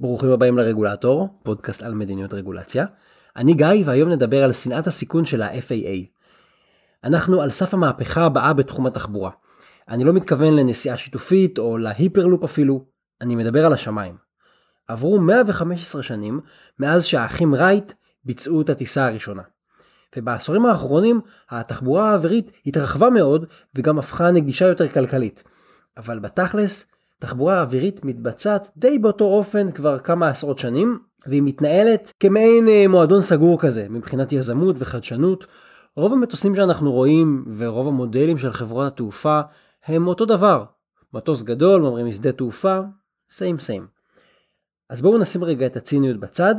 ברוכים הבאים לרגולטור, פודקאסט על מדיניות רגולציה. אני גיא והיום נדבר על שנאת הסיכון של ה-FAA. אנחנו על סף המהפכה הבאה בתחום התחבורה. אני לא מתכוון לנסיעה שיתופית או להיפרלופ אפילו, אני מדבר על השמיים. עברו 115 שנים מאז שהאחים רייט ביצעו את הטיסה הראשונה. ובעשורים האחרונים התחבורה האווירית התרחבה מאוד וגם הפכה נגישה יותר כלכלית. אבל בתכלס, תחבורה אווירית מתבצעת די באותו אופן כבר כמה עשרות שנים, והיא מתנהלת כמעין אה, מועדון סגור כזה, מבחינת יזמות וחדשנות. רוב המטוסים שאנחנו רואים ורוב המודלים של חברות התעופה הם אותו דבר. מטוס גדול, ממריא משדה תעופה, סיים סיים. אז בואו נשים רגע את הציניות בצד,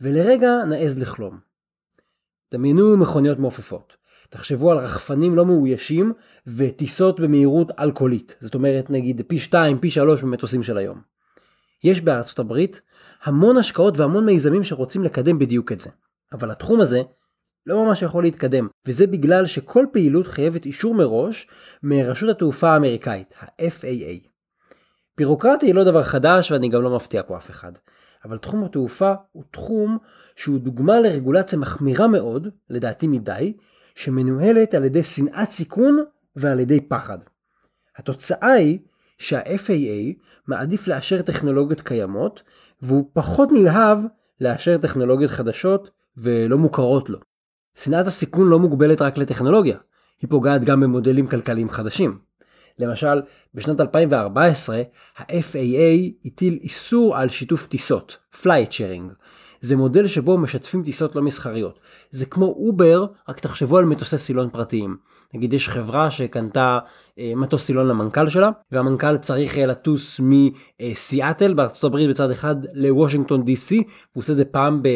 ולרגע נעז לחלום. דמיינו מכוניות מעופפות. תחשבו על רחפנים לא מאוישים וטיסות במהירות אלכוהולית. זאת אומרת נגיד פי 2, פי 3 ממטוסים של היום. יש בארצות הברית המון השקעות והמון מיזמים שרוצים לקדם בדיוק את זה. אבל התחום הזה לא ממש יכול להתקדם, וזה בגלל שכל פעילות חייבת אישור מראש מרשות התעופה האמריקאית, ה-FAA. בירוקרטיה היא לא דבר חדש ואני גם לא מפתיע פה אף אחד. אבל תחום התעופה הוא תחום שהוא דוגמה לרגולציה מחמירה מאוד, לדעתי מדי, שמנוהלת על ידי שנאת סיכון ועל ידי פחד. התוצאה היא שה-FAA מעדיף לאשר טכנולוגיות קיימות, והוא פחות נלהב לאשר טכנולוגיות חדשות ולא מוכרות לו. שנאת הסיכון לא מוגבלת רק לטכנולוגיה, היא פוגעת גם במודלים כלכליים חדשים. למשל, בשנת 2014 ה-FAA הטיל איסור על שיתוף טיסות, Flight Sharing. זה מודל שבו משתפים טיסות לא מסחריות. זה כמו אובר, רק תחשבו על מטוסי סילון פרטיים. נגיד יש חברה שקנתה אה, מטוס סילון למנכ"ל שלה, והמנכ"ל צריך אה, לטוס מסיאטל בארצות הברית בצד אחד לוושינגטון DC, והוא עושה את זה פעם ב,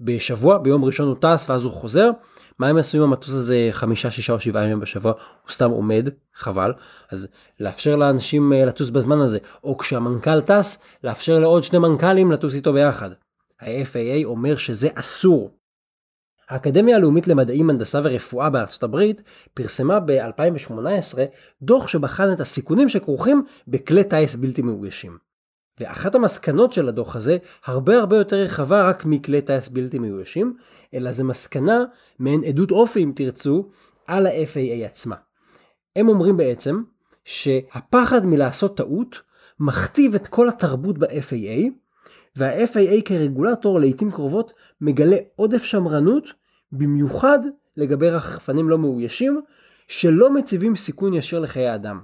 בשבוע, ביום ראשון הוא טס ואז הוא חוזר. מה הם עשו עם המטוס הזה חמישה, שישה או שבעה ימים בשבוע, הוא סתם עומד, חבל. אז לאפשר לאנשים אה, לטוס בזמן הזה, או כשהמנכ"ל טס, לאפשר לעוד שני מנכ"לים לטוס איתו ביחד. ה-FAA אומר שזה אסור. האקדמיה הלאומית למדעים, הנדסה ורפואה בארצות הברית פרסמה ב-2018 דוח שבחן את הסיכונים שכרוכים בכלי טיס בלתי מאוישים. ואחת המסקנות של הדוח הזה הרבה הרבה יותר רחבה רק מכלי טיס בלתי מאוישים, אלא זה מסקנה מעין עדות אופי אם תרצו על ה-FAA עצמה. הם אומרים בעצם שהפחד מלעשות טעות מכתיב את כל התרבות ב-FAA וה-FAA כרגולטור לעיתים קרובות מגלה עודף שמרנות, במיוחד לגבי רחפנים לא מאוישים, שלא מציבים סיכון ישיר לחיי אדם.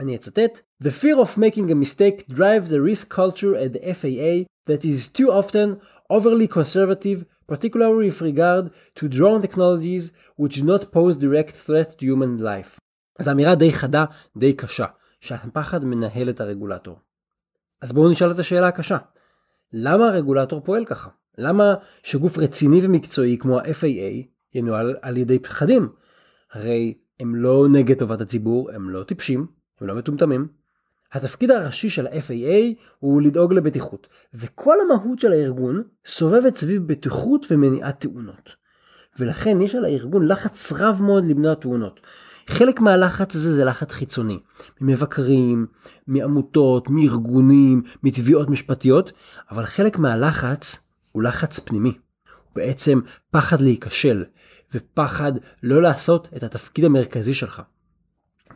אני אצטט: The fear of making a mistake drives the risk culture at the FAA that is too often overly conservative, particularly with regard to drone technologies which do not pose direct threat to human life. זו אמירה די חדה, די קשה, שהפחד מנהל את הרגולטור. אז בואו נשאל את השאלה הקשה. למה הרגולטור פועל ככה? למה שגוף רציני ומקצועי כמו ה-FAA ינוהל על ידי פחדים? הרי הם לא נגד טובת הציבור, הם לא טיפשים, הם לא מטומטמים. התפקיד הראשי של ה-FAA הוא לדאוג לבטיחות, וכל המהות של הארגון סובבת סביב בטיחות ומניעת תאונות. ולכן יש על הארגון לחץ רב מאוד למנוע תאונות. חלק מהלחץ הזה זה לחץ חיצוני, ממבקרים, מעמותות, מארגונים, מתביעות משפטיות, אבל חלק מהלחץ הוא לחץ פנימי. הוא בעצם פחד להיכשל, ופחד לא לעשות את התפקיד המרכזי שלך.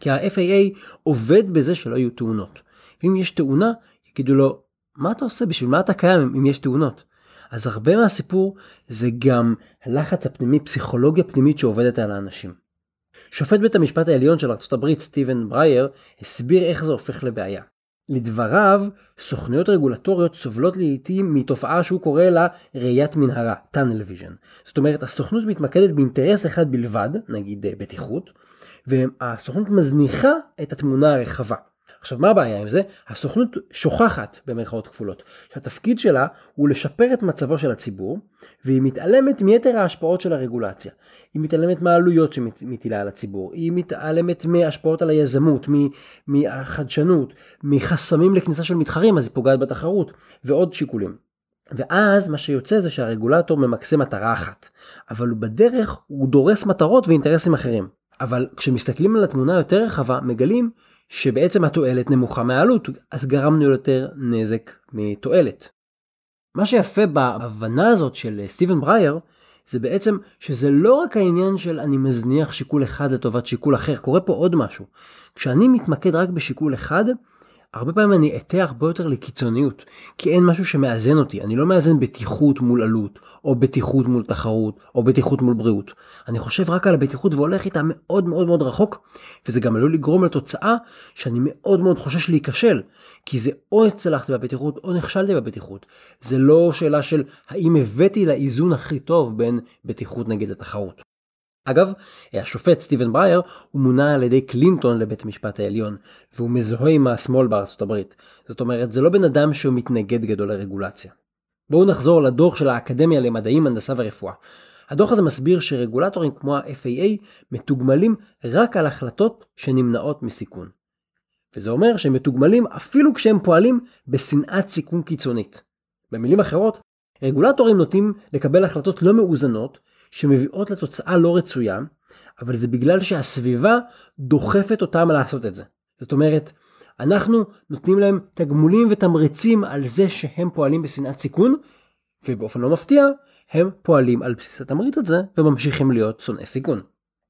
כי ה-FAA עובד בזה שלא יהיו תאונות. ואם יש תאונה, יגידו לו, מה אתה עושה? בשביל מה אתה קיים אם יש תאונות? אז הרבה מהסיפור זה גם הלחץ הפנימי, פסיכולוגיה פנימית שעובדת על האנשים. שופט בית המשפט העליון של ארה"ב סטיבן ברייר הסביר איך זה הופך לבעיה. לדבריו, סוכנויות רגולטוריות סובלות לעיתים מתופעה שהוא קורא לה ראיית מנהרה, tunnel vision. זאת אומרת, הסוכנות מתמקדת באינטרס אחד בלבד, נגיד אה, בטיחות, והסוכנות מזניחה את התמונה הרחבה. עכשיו מה הבעיה עם זה? הסוכנות שוכחת במרכאות כפולות שהתפקיד שלה הוא לשפר את מצבו של הציבור והיא מתעלמת מיתר ההשפעות של הרגולציה. היא מתעלמת מהעלויות שמטילה על הציבור, היא מתעלמת מהשפעות על היזמות, מהחדשנות, מחסמים לכניסה של מתחרים אז היא פוגעת בתחרות ועוד שיקולים. ואז מה שיוצא זה שהרגולטור ממקסם מטרה אחת, אבל בדרך הוא דורס מטרות ואינטרסים אחרים. אבל כשמסתכלים על התמונה יותר רחבה מגלים שבעצם התועלת נמוכה מהעלות, אז גרמנו יותר נזק מתועלת. מה שיפה בהבנה הזאת של סטיבן ברייר, זה בעצם שזה לא רק העניין של אני מזניח שיקול אחד לטובת שיקול אחר, קורה פה עוד משהו. כשאני מתמקד רק בשיקול אחד, הרבה פעמים אני אטה הרבה יותר לקיצוניות, כי אין משהו שמאזן אותי, אני לא מאזן בטיחות מול עלות, או בטיחות מול תחרות, או בטיחות מול בריאות. אני חושב רק על הבטיחות והולך איתה מאוד מאוד מאוד רחוק, וזה גם עלול לגרום לתוצאה שאני מאוד מאוד חושש להיכשל, כי זה או הצלחתי בבטיחות או נכשלתי בבטיחות. זה לא שאלה של האם הבאתי לאיזון הכי טוב בין בטיחות נגד התחרות. אגב, השופט סטיבן ברייר הוא מונה על ידי קלינטון לבית המשפט העליון, והוא מזוהה עם השמאל בארצות הברית. זאת אומרת, זה לא בן אדם שהוא מתנגד גדול לרגולציה. בואו נחזור לדוח של האקדמיה למדעים, הנדסה ורפואה. הדוח הזה מסביר שרגולטורים כמו ה-FAA מתוגמלים רק על החלטות שנמנעות מסיכון. וזה אומר שהם מתוגמלים אפילו כשהם פועלים בשנאת סיכון קיצונית. במילים אחרות, רגולטורים נוטים לקבל החלטות לא מאוזנות שמביאות לתוצאה לא רצויה, אבל זה בגלל שהסביבה דוחפת אותם לעשות את זה. זאת אומרת, אנחנו נותנים להם תגמולים ותמריצים על זה שהם פועלים בשנאת סיכון, ובאופן לא מפתיע, הם פועלים על בסיס התמריץ הזה וממשיכים להיות שונאי סיכון.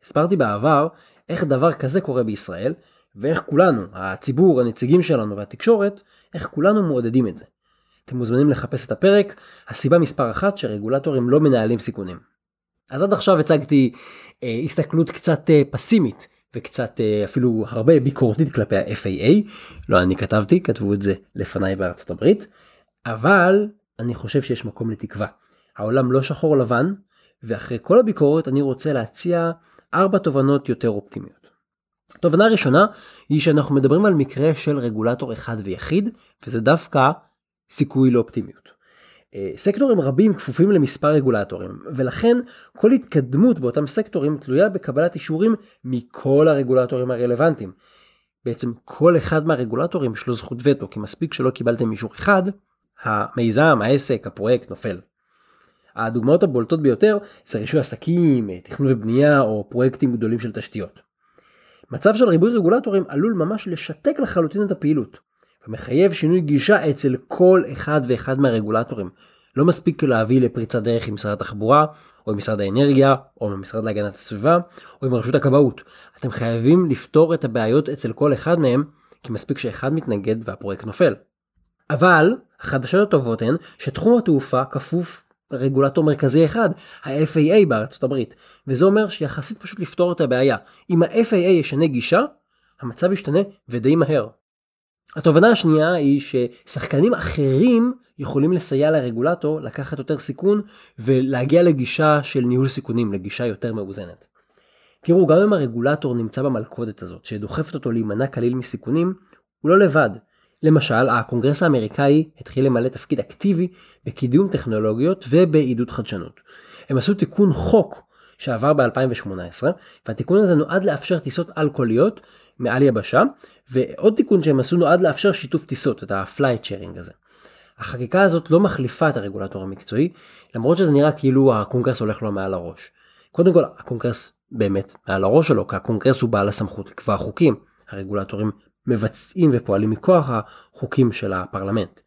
הסברתי בעבר איך דבר כזה קורה בישראל, ואיך כולנו, הציבור, הנציגים שלנו והתקשורת, איך כולנו מעודדים את זה. אתם מוזמנים לחפש את הפרק, הסיבה מספר אחת שרגולטורים לא מנהלים סיכונים. אז עד עכשיו הצגתי אה, הסתכלות קצת אה, פסימית וקצת אה, אפילו הרבה ביקורתית כלפי ה-FAA, לא אני כתבתי, כתבו את זה לפניי בארצות הברית, אבל אני חושב שיש מקום לתקווה. העולם לא שחור לבן, ואחרי כל הביקורת אני רוצה להציע ארבע תובנות יותר אופטימיות. תובנה ראשונה היא שאנחנו מדברים על מקרה של רגולטור אחד ויחיד, וזה דווקא סיכוי לאופטימיות. אה, סקטורים רבים כפופים למספר רגולטורים, ולכן כל התקדמות באותם סקטורים תלויה בקבלת אישורים מכל הרגולטורים הרלוונטיים. בעצם כל אחד מהרגולטורים יש לו זכות וטו, כי מספיק שלא קיבלתם אישור אחד, המיזם, העסק, הפרויקט נופל. הדוגמאות הבולטות ביותר זה רישוי עסקים, אה, תכנון ובנייה או פרויקטים גדולים של תשתיות. מצב של ריבוי רגולטורים עלול ממש לשתק לחלוטין את הפעילות. ומחייב שינוי גישה אצל כל אחד ואחד מהרגולטורים. לא מספיק להביא לפריצת דרך עם משרד התחבורה, או עם משרד האנרגיה, או עם המשרד להגנת הסביבה, או עם רשות הכבאות. אתם חייבים לפתור את הבעיות אצל כל אחד מהם, כי מספיק שאחד מתנגד והפרויקט נופל. אבל, החדשות הטובות הן שתחום התעופה כפוף לרגולטור מרכזי אחד, ה-FAA בארצות הברית, וזה אומר שיחסית פשוט לפתור את הבעיה. אם ה-FAA ישנה גישה, המצב ישתנה ודי מהר. התובנה השנייה היא ששחקנים אחרים יכולים לסייע לרגולטור לקחת יותר סיכון ולהגיע לגישה של ניהול סיכונים, לגישה יותר מאוזנת. תראו, גם אם הרגולטור נמצא במלכודת הזאת, שדוחפת אותו להימנע כליל מסיכונים, הוא לא לבד. למשל, הקונגרס האמריקאי התחיל למלא תפקיד אקטיבי בקידום טכנולוגיות ובעידוד חדשנות. הם עשו תיקון חוק שעבר ב-2018, והתיקון הזה נועד לאפשר טיסות על-קוליות מעל יבשה, ועוד תיקון שהם עשו נועד לאפשר שיתוף טיסות, את ה-flight sharing הזה. החקיקה הזאת לא מחליפה את הרגולטור המקצועי, למרות שזה נראה כאילו הקונגרס הולך לו מעל הראש. קודם כל, הקונגרס באמת מעל הראש שלו, כי הקונגרס הוא בעל הסמכות לקבוע חוקים. הרגולטורים מבצעים ופועלים מכוח החוקים של הפרלמנט.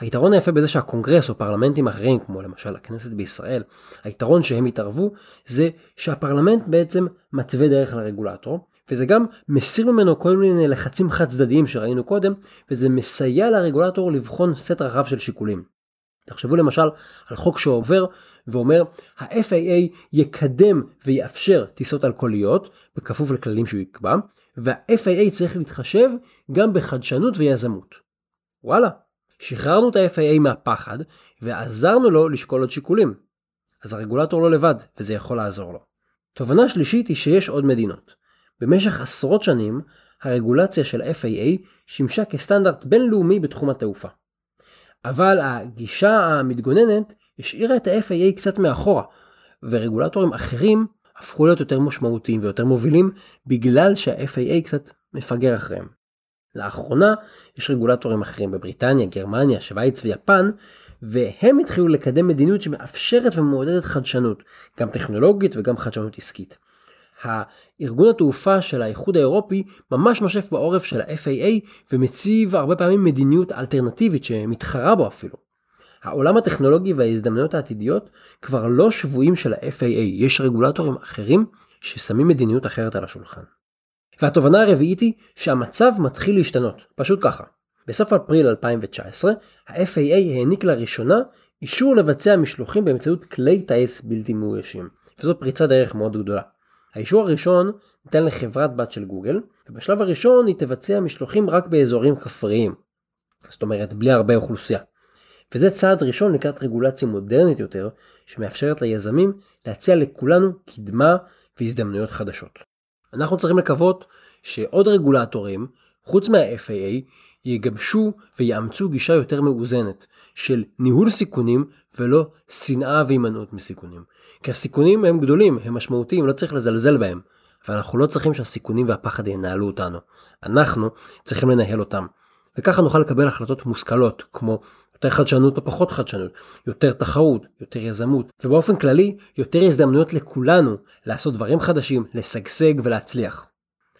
היתרון היפה בזה שהקונגרס או פרלמנטים אחרים, כמו למשל הכנסת בישראל, היתרון שהם התערבו, זה שהפרלמנט בעצם מתווה דרך לרגולטור, וזה גם מסיר ממנו כל מיני לחצים חד צדדיים שראינו קודם, וזה מסייע לרגולטור לבחון סט רחב של שיקולים. תחשבו למשל על חוק שעובר ואומר ה-FAA יקדם ויאפשר טיסות על-קוליות בכפוף לכללים שהוא יקבע, וה-FAA צריך להתחשב גם בחדשנות ויזמות. וואלה, שחררנו את ה-FAA מהפחד ועזרנו לו לשקול עוד שיקולים. אז הרגולטור לא לבד וזה יכול לעזור לו. תובנה שלישית היא שיש עוד מדינות. במשך עשרות שנים, הרגולציה של FAA שימשה כסטנדרט בינלאומי בתחום התעופה. אבל הגישה המתגוננת השאירה את ה-FAA קצת מאחורה, ורגולטורים אחרים הפכו להיות יותר משמעותיים ויותר מובילים בגלל שה-FAA קצת מפגר אחריהם. לאחרונה יש רגולטורים אחרים בבריטניה, גרמניה, שווייץ ויפן, והם התחילו לקדם מדיניות שמאפשרת ומעודדת חדשנות, גם טכנולוגית וגם חדשנות עסקית. הארגון התעופה של האיחוד האירופי ממש נושף בעורף של ה-FAA ומציב הרבה פעמים מדיניות אלטרנטיבית שמתחרה בו אפילו. העולם הטכנולוגי וההזדמנויות העתידיות כבר לא שבויים של ה-FAA, יש רגולטורים אחרים ששמים מדיניות אחרת על השולחן. והתובנה הרביעית היא שהמצב מתחיל להשתנות, פשוט ככה. בסוף אפריל 2019, ה-FAA העניק לראשונה אישור לבצע משלוחים באמצעות כלי טיס בלתי מאוישים, וזו פריצת דרך מאוד גדולה. האישור הראשון ניתן לחברת בת של גוגל, ובשלב הראשון היא תבצע משלוחים רק באזורים כפריים. זאת אומרת, בלי הרבה אוכלוסייה. וזה צעד ראשון לקראת רגולציה מודרנית יותר, שמאפשרת ליזמים להציע לכולנו קדמה והזדמנויות חדשות. אנחנו צריכים לקוות שעוד רגולטורים, חוץ מה-FAA, יגבשו ויאמצו גישה יותר מאוזנת של ניהול סיכונים ולא שנאה והימנעות מסיכונים. כי הסיכונים הם גדולים, הם משמעותיים, לא צריך לזלזל בהם. אבל אנחנו לא צריכים שהסיכונים והפחד ינהלו אותנו. אנחנו צריכים לנהל אותם. וככה נוכל לקבל החלטות מושכלות, כמו יותר חדשנות או פחות חדשנות, יותר תחרות, יותר יזמות, ובאופן כללי, יותר הזדמנויות לכולנו לעשות דברים חדשים, לשגשג ולהצליח.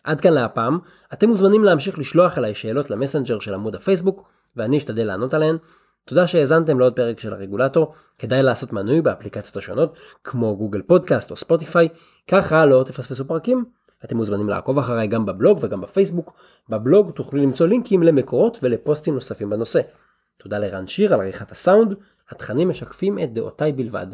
עד כאן להפעם, אתם מוזמנים להמשיך לשלוח אליי שאלות למסנג'ר של עמוד הפייסבוק, ואני אשתדל לענות עליהן. תודה שהאזנתם לעוד פרק של הרגולטור, כדאי לעשות מנוי באפליקציות השונות, כמו גוגל פודקאסט או ספוטיפיי, ככה לא תפספסו פרקים. אתם מוזמנים לעקוב אחריי גם בבלוג וגם בפייסבוק. בבלוג תוכלו למצוא לינקים למקורות ולפוסטים נוספים בנושא. תודה לרן שיר על עריכת הסאונד, התכנים משקפים את דעותיי בלבד.